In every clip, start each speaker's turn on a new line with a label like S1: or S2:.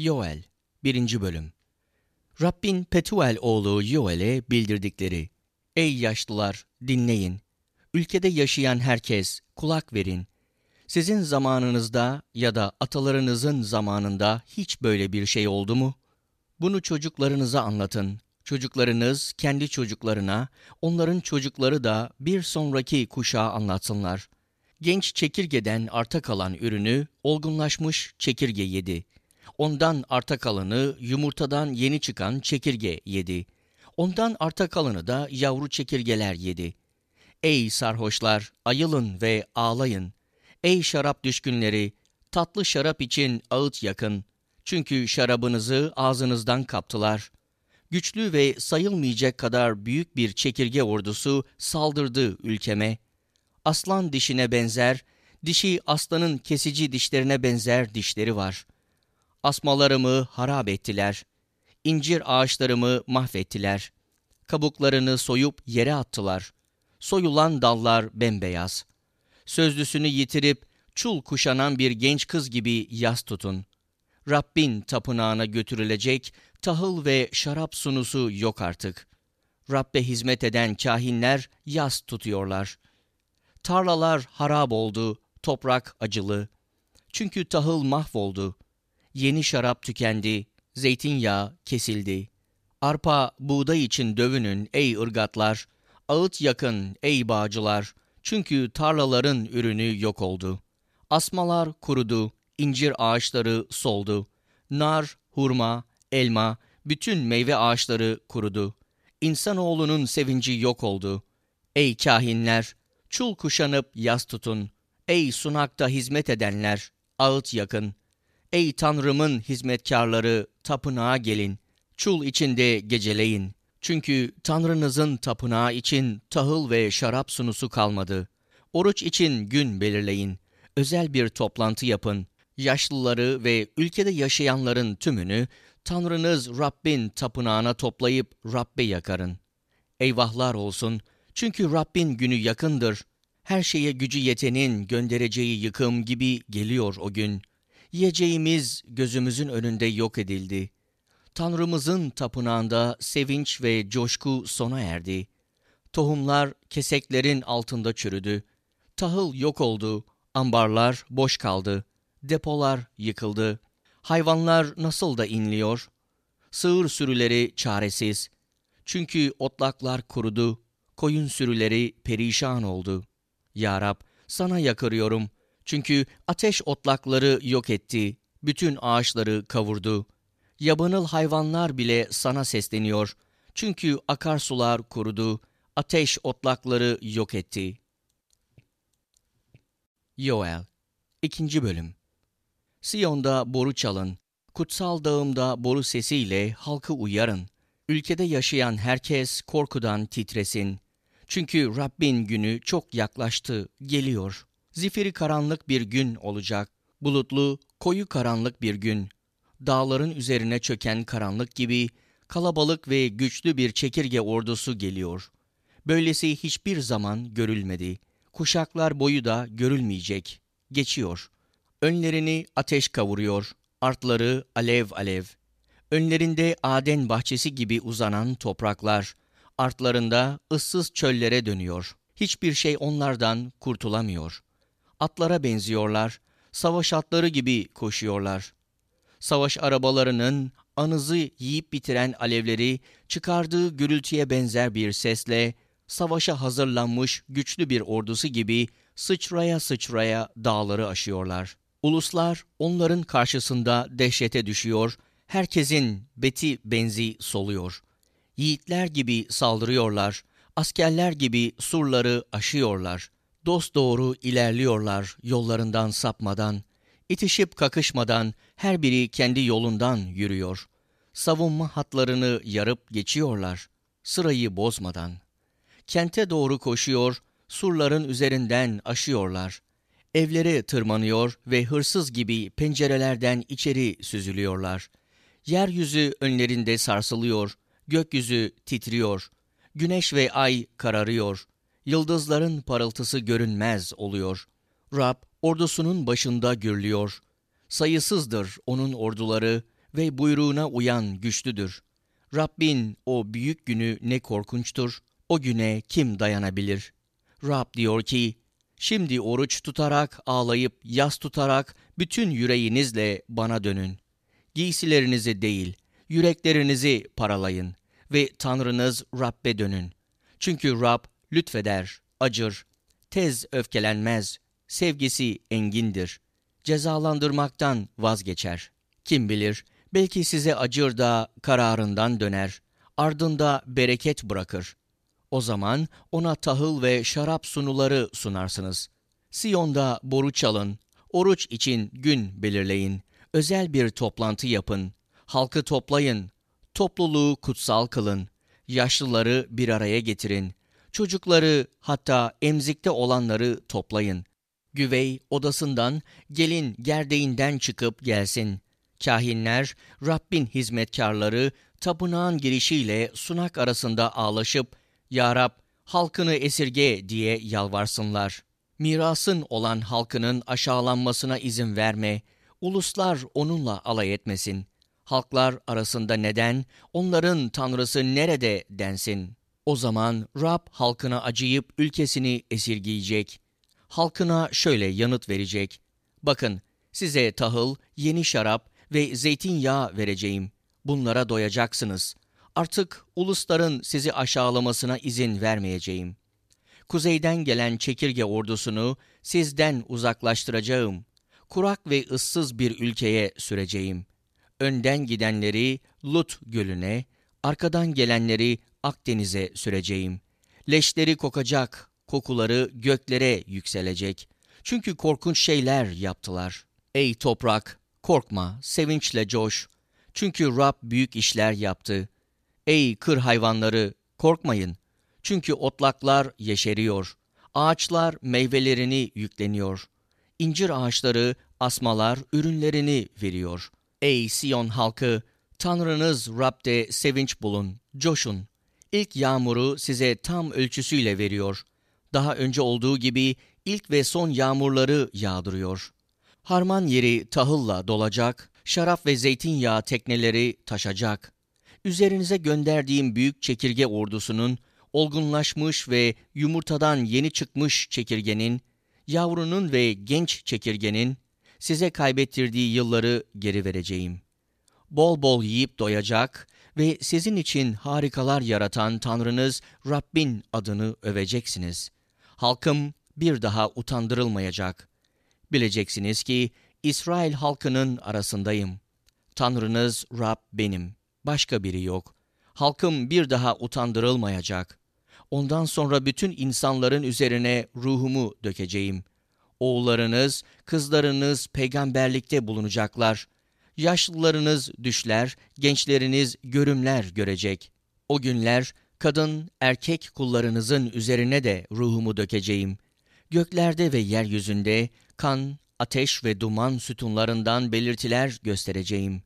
S1: Yoel 1. Bölüm Rabbin Petuel oğlu Yoel'e bildirdikleri. Ey yaşlılar, dinleyin. Ülkede yaşayan herkes, kulak verin. Sizin zamanınızda ya da atalarınızın zamanında hiç böyle bir şey oldu mu? Bunu çocuklarınıza anlatın. Çocuklarınız kendi çocuklarına, onların çocukları da bir sonraki kuşağa anlatsınlar. Genç çekirgeden arta kalan ürünü olgunlaşmış çekirge yedi. Ondan arta kalanı yumurtadan yeni çıkan çekirge yedi. Ondan arta kalanı da yavru çekirgeler yedi. Ey sarhoşlar, ayılın ve ağlayın. Ey şarap düşkünleri, tatlı şarap için ağıt yakın. Çünkü şarabınızı ağzınızdan kaptılar. Güçlü ve sayılmayacak kadar büyük bir çekirge ordusu saldırdı ülkeme. Aslan dişine benzer, dişi aslanın kesici dişlerine benzer dişleri var. Asmalarımı harap ettiler. İncir ağaçlarımı mahvettiler. Kabuklarını soyup yere attılar. Soyulan dallar bembeyaz. Sözlüsünü yitirip çul kuşanan bir genç kız gibi yas tutun. Rabbin tapınağına götürülecek tahıl ve şarap sunusu yok artık. Rabbe hizmet eden kahinler yas tutuyorlar. Tarlalar harap oldu, toprak acılı. Çünkü tahıl mahvoldu. Yeni şarap tükendi, zeytinyağı kesildi. Arpa, buğday için dövünün ey ırgatlar, ağıt yakın ey bağcılar, çünkü tarlaların ürünü yok oldu. Asmalar kurudu, incir ağaçları soldu. Nar, hurma, elma, bütün meyve ağaçları kurudu. İnsanoğlunun sevinci yok oldu. Ey kahinler, çul kuşanıp yas tutun. Ey sunakta hizmet edenler, ağıt yakın. Ey Tanrım'ın hizmetkarları, tapınağa gelin. Çul içinde geceleyin. Çünkü Tanrınızın tapınağı için tahıl ve şarap sunusu kalmadı. Oruç için gün belirleyin. Özel bir toplantı yapın. Yaşlıları ve ülkede yaşayanların tümünü Tanrınız Rabbin tapınağına toplayıp Rabbe yakarın. Eyvahlar olsun çünkü Rabbin günü yakındır. Her şeye gücü yetenin göndereceği yıkım gibi geliyor o gün. Yiyeceğimiz gözümüzün önünde yok edildi. Tanrımızın tapınağında sevinç ve coşku sona erdi. Tohumlar keseklerin altında çürüdü. Tahıl yok oldu, ambarlar boş kaldı, depolar yıkıldı. Hayvanlar nasıl da inliyor? Sığır sürüleri çaresiz. Çünkü otlaklar kurudu, koyun sürüleri perişan oldu. Ya Rab, sana yakırıyorum. Çünkü ateş otlakları yok etti, bütün ağaçları kavurdu. Yabanıl hayvanlar bile sana sesleniyor. Çünkü akarsular kurudu, ateş otlakları yok etti. Yoel 2. Bölüm Siyon'da boru çalın, kutsal dağımda boru sesiyle halkı uyarın. Ülkede yaşayan herkes korkudan titresin. Çünkü Rabbin günü çok yaklaştı, geliyor. Zifiri karanlık bir gün olacak. Bulutlu, koyu karanlık bir gün. Dağların üzerine çöken karanlık gibi kalabalık ve güçlü bir çekirge ordusu geliyor. Böylesi hiçbir zaman görülmedi. Kuşaklar boyu da görülmeyecek. Geçiyor. Önlerini ateş kavuruyor, artları alev alev. Önlerinde Aden bahçesi gibi uzanan topraklar, artlarında ıssız çöllere dönüyor. Hiçbir şey onlardan kurtulamıyor. Atlara benziyorlar, savaş atları gibi koşuyorlar. Savaş arabalarının anızı yiyip bitiren alevleri çıkardığı gürültüye benzer bir sesle savaşa hazırlanmış güçlü bir ordusu gibi sıçraya sıçraya dağları aşıyorlar. Uluslar onların karşısında dehşete düşüyor, herkesin beti benzi soluyor. Yiğitler gibi saldırıyorlar, askerler gibi surları aşıyorlar. Dost doğru ilerliyorlar yollarından sapmadan, itişip kakışmadan her biri kendi yolundan yürüyor. Savunma hatlarını yarıp geçiyorlar, sırayı bozmadan. Kente doğru koşuyor, surların üzerinden aşıyorlar. Evlere tırmanıyor ve hırsız gibi pencerelerden içeri süzülüyorlar. Yeryüzü önlerinde sarsılıyor, gökyüzü titriyor, güneş ve ay kararıyor, yıldızların parıltısı görünmez oluyor. Rab ordusunun başında gürlüyor. Sayısızdır onun orduları ve buyruğuna uyan güçlüdür. Rabbin o büyük günü ne korkunçtur, o güne kim dayanabilir? Rab diyor ki, şimdi oruç tutarak, ağlayıp, yas tutarak bütün yüreğinizle bana dönün. Giysilerinizi değil, yüreklerinizi paralayın ve Tanrınız Rab'be dönün. Çünkü Rab lütfeder, acır, tez öfkelenmez, sevgisi engindir. Cezalandırmaktan vazgeçer. Kim bilir, belki size acır da kararından döner, ardında bereket bırakır. O zaman ona tahıl ve şarap sunuları sunarsınız. Siyon'da boru çalın, oruç için gün belirleyin, özel bir toplantı yapın, halkı toplayın, topluluğu kutsal kılın, yaşlıları bir araya getirin, çocukları hatta emzikte olanları toplayın. Güvey odasından, gelin gerdeğinden çıkıp gelsin. Kahinler, Rabbin hizmetkarları tapınağın girişiyle sunak arasında ağlaşıp, Ya Rab, halkını esirge diye yalvarsınlar. Mirasın olan halkının aşağılanmasına izin verme, uluslar onunla alay etmesin. Halklar arasında neden, onların tanrısı nerede densin. O zaman Rab halkına acıyıp ülkesini esirgeyecek. Halkına şöyle yanıt verecek. Bakın, size tahıl, yeni şarap ve zeytinyağı vereceğim. Bunlara doyacaksınız. Artık ulusların sizi aşağılamasına izin vermeyeceğim. Kuzeyden gelen çekirge ordusunu sizden uzaklaştıracağım. Kurak ve ıssız bir ülkeye süreceğim. Önden gidenleri Lut gölüne, arkadan gelenleri Akdeniz'e süreceğim. Leşleri kokacak, kokuları göklere yükselecek. Çünkü korkunç şeyler yaptılar. Ey toprak, korkma, sevinçle coş. Çünkü Rab büyük işler yaptı. Ey kır hayvanları, korkmayın. Çünkü otlaklar yeşeriyor. Ağaçlar meyvelerini yükleniyor. İncir ağaçları, asmalar ürünlerini veriyor. Ey Siyon halkı, Tanrınız Rab'de sevinç bulun, coşun. İlk yağmuru size tam ölçüsüyle veriyor. Daha önce olduğu gibi ilk ve son yağmurları yağdırıyor. Harman yeri tahılla dolacak, şarap ve zeytinyağı tekneleri taşacak. Üzerinize gönderdiğim büyük çekirge ordusunun, olgunlaşmış ve yumurtadan yeni çıkmış çekirgenin, yavrunun ve genç çekirgenin, size kaybettirdiği yılları geri vereceğim. Bol bol yiyip doyacak ve sizin için harikalar yaratan Tanrınız Rabbin adını öveceksiniz. Halkım bir daha utandırılmayacak. Bileceksiniz ki İsrail halkının arasındayım. Tanrınız Rab benim, başka biri yok. Halkım bir daha utandırılmayacak. Ondan sonra bütün insanların üzerine ruhumu dökeceğim. Oğullarınız, kızlarınız peygamberlikte bulunacaklar. Yaşlılarınız düşler, gençleriniz görümler görecek. O günler kadın, erkek kullarınızın üzerine de ruhumu dökeceğim. Göklerde ve yeryüzünde kan, ateş ve duman sütunlarından belirtiler göstereceğim.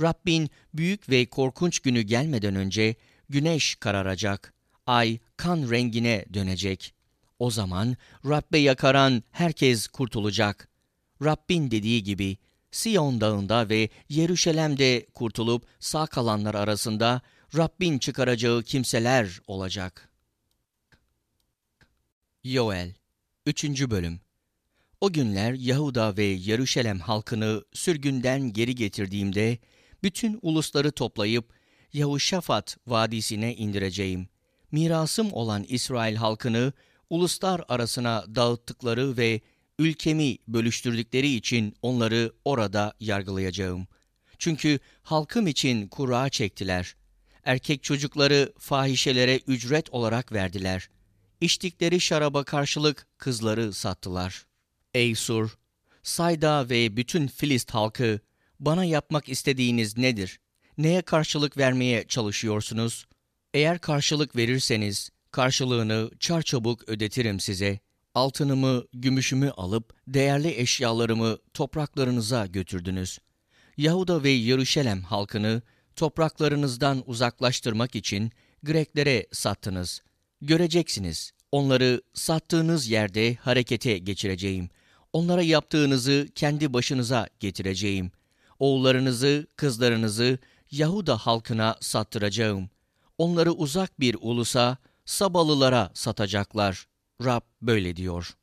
S1: Rabbin büyük ve korkunç günü gelmeden önce güneş kararacak, ay kan rengine dönecek. O zaman Rabbe yakaran herkes kurtulacak. Rabbin dediği gibi Siyon dağında ve Yeruşalem'de kurtulup sağ kalanlar arasında Rabbin çıkaracağı kimseler olacak. Yoel 3. Bölüm O günler Yahuda ve Yeruşalem halkını sürgünden geri getirdiğimde bütün ulusları toplayıp Yahuşafat vadisine indireceğim. Mirasım olan İsrail halkını uluslar arasına dağıttıkları ve ülkemi bölüştürdükleri için onları orada yargılayacağım. Çünkü halkım için kura çektiler. Erkek çocukları fahişelere ücret olarak verdiler. İçtikleri şaraba karşılık kızları sattılar. Ey Sur, Sayda ve bütün Filist halkı, bana yapmak istediğiniz nedir? Neye karşılık vermeye çalışıyorsunuz? Eğer karşılık verirseniz, karşılığını çarçabuk ödetirim size. Altınımı, gümüşümü alıp değerli eşyalarımı topraklarınıza götürdünüz. Yahuda ve Yeruşalem halkını topraklarınızdan uzaklaştırmak için Greklere sattınız. Göreceksiniz, onları sattığınız yerde harekete geçireceğim. Onlara yaptığınızı kendi başınıza getireceğim. Oğullarınızı, kızlarınızı Yahuda halkına sattıracağım. Onları uzak bir ulusa, Sabalılara satacaklar. Rab böyle diyor.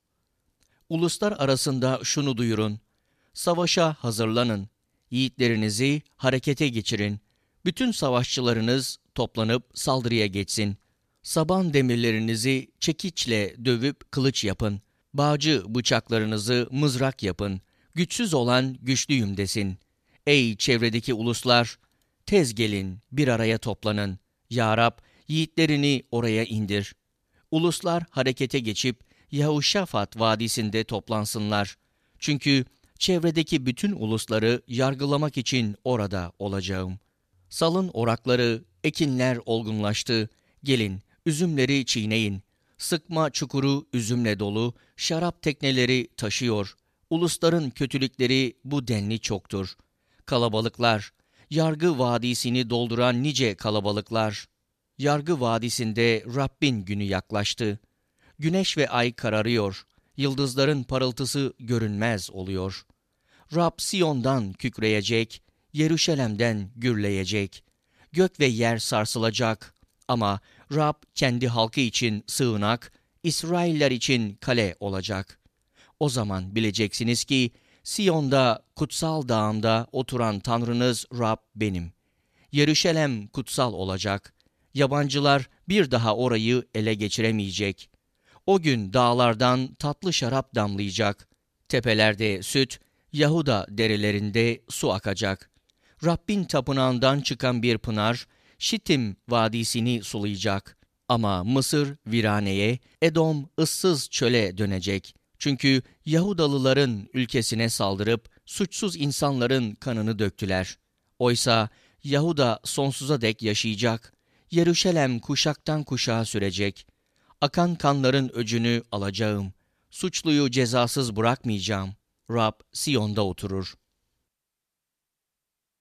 S1: Uluslar arasında şunu duyurun. Savaşa hazırlanın. Yiğitlerinizi harekete geçirin. Bütün savaşçılarınız toplanıp saldırıya geçsin. Saban demirlerinizi çekiçle dövüp kılıç yapın. Bağcı bıçaklarınızı mızrak yapın. Güçsüz olan güçlüyüm desin. Ey çevredeki uluslar! Tez gelin, bir araya toplanın. Ya Rab, yiğitlerini oraya indir. Uluslar harekete geçip Yahuşafat Vadisi'nde toplansınlar. Çünkü çevredeki bütün ulusları yargılamak için orada olacağım. Salın orakları, ekinler olgunlaştı. Gelin, üzümleri çiğneyin. Sıkma çukuru üzümle dolu, şarap tekneleri taşıyor. Ulusların kötülükleri bu denli çoktur. Kalabalıklar, yargı vadisini dolduran nice kalabalıklar. Yargı vadisinde Rabbin günü yaklaştı. Güneş ve ay kararıyor. Yıldızların parıltısı görünmez oluyor. Rab Siyon'dan kükreyecek, Yeruşalem'den gürleyecek. Gök ve yer sarsılacak ama Rab kendi halkı için sığınak, İsrailler için kale olacak. O zaman bileceksiniz ki Siyon'da, kutsal dağımda oturan Tanrınız Rab benim. Yeruşalem kutsal olacak. Yabancılar bir daha orayı ele geçiremeyecek. O gün dağlardan tatlı şarap damlayacak. Tepelerde süt, Yahuda derelerinde su akacak. Rabbin tapınağından çıkan bir pınar, Şitim vadisini sulayacak. Ama Mısır viraneye, Edom ıssız çöle dönecek. Çünkü Yahudalıların ülkesine saldırıp suçsuz insanların kanını döktüler. Oysa Yahuda sonsuza dek yaşayacak. Yeruşalem kuşaktan kuşağa sürecek. Akan kanların öcünü alacağım. Suçluyu cezasız bırakmayacağım. Rab Siyon'da oturur.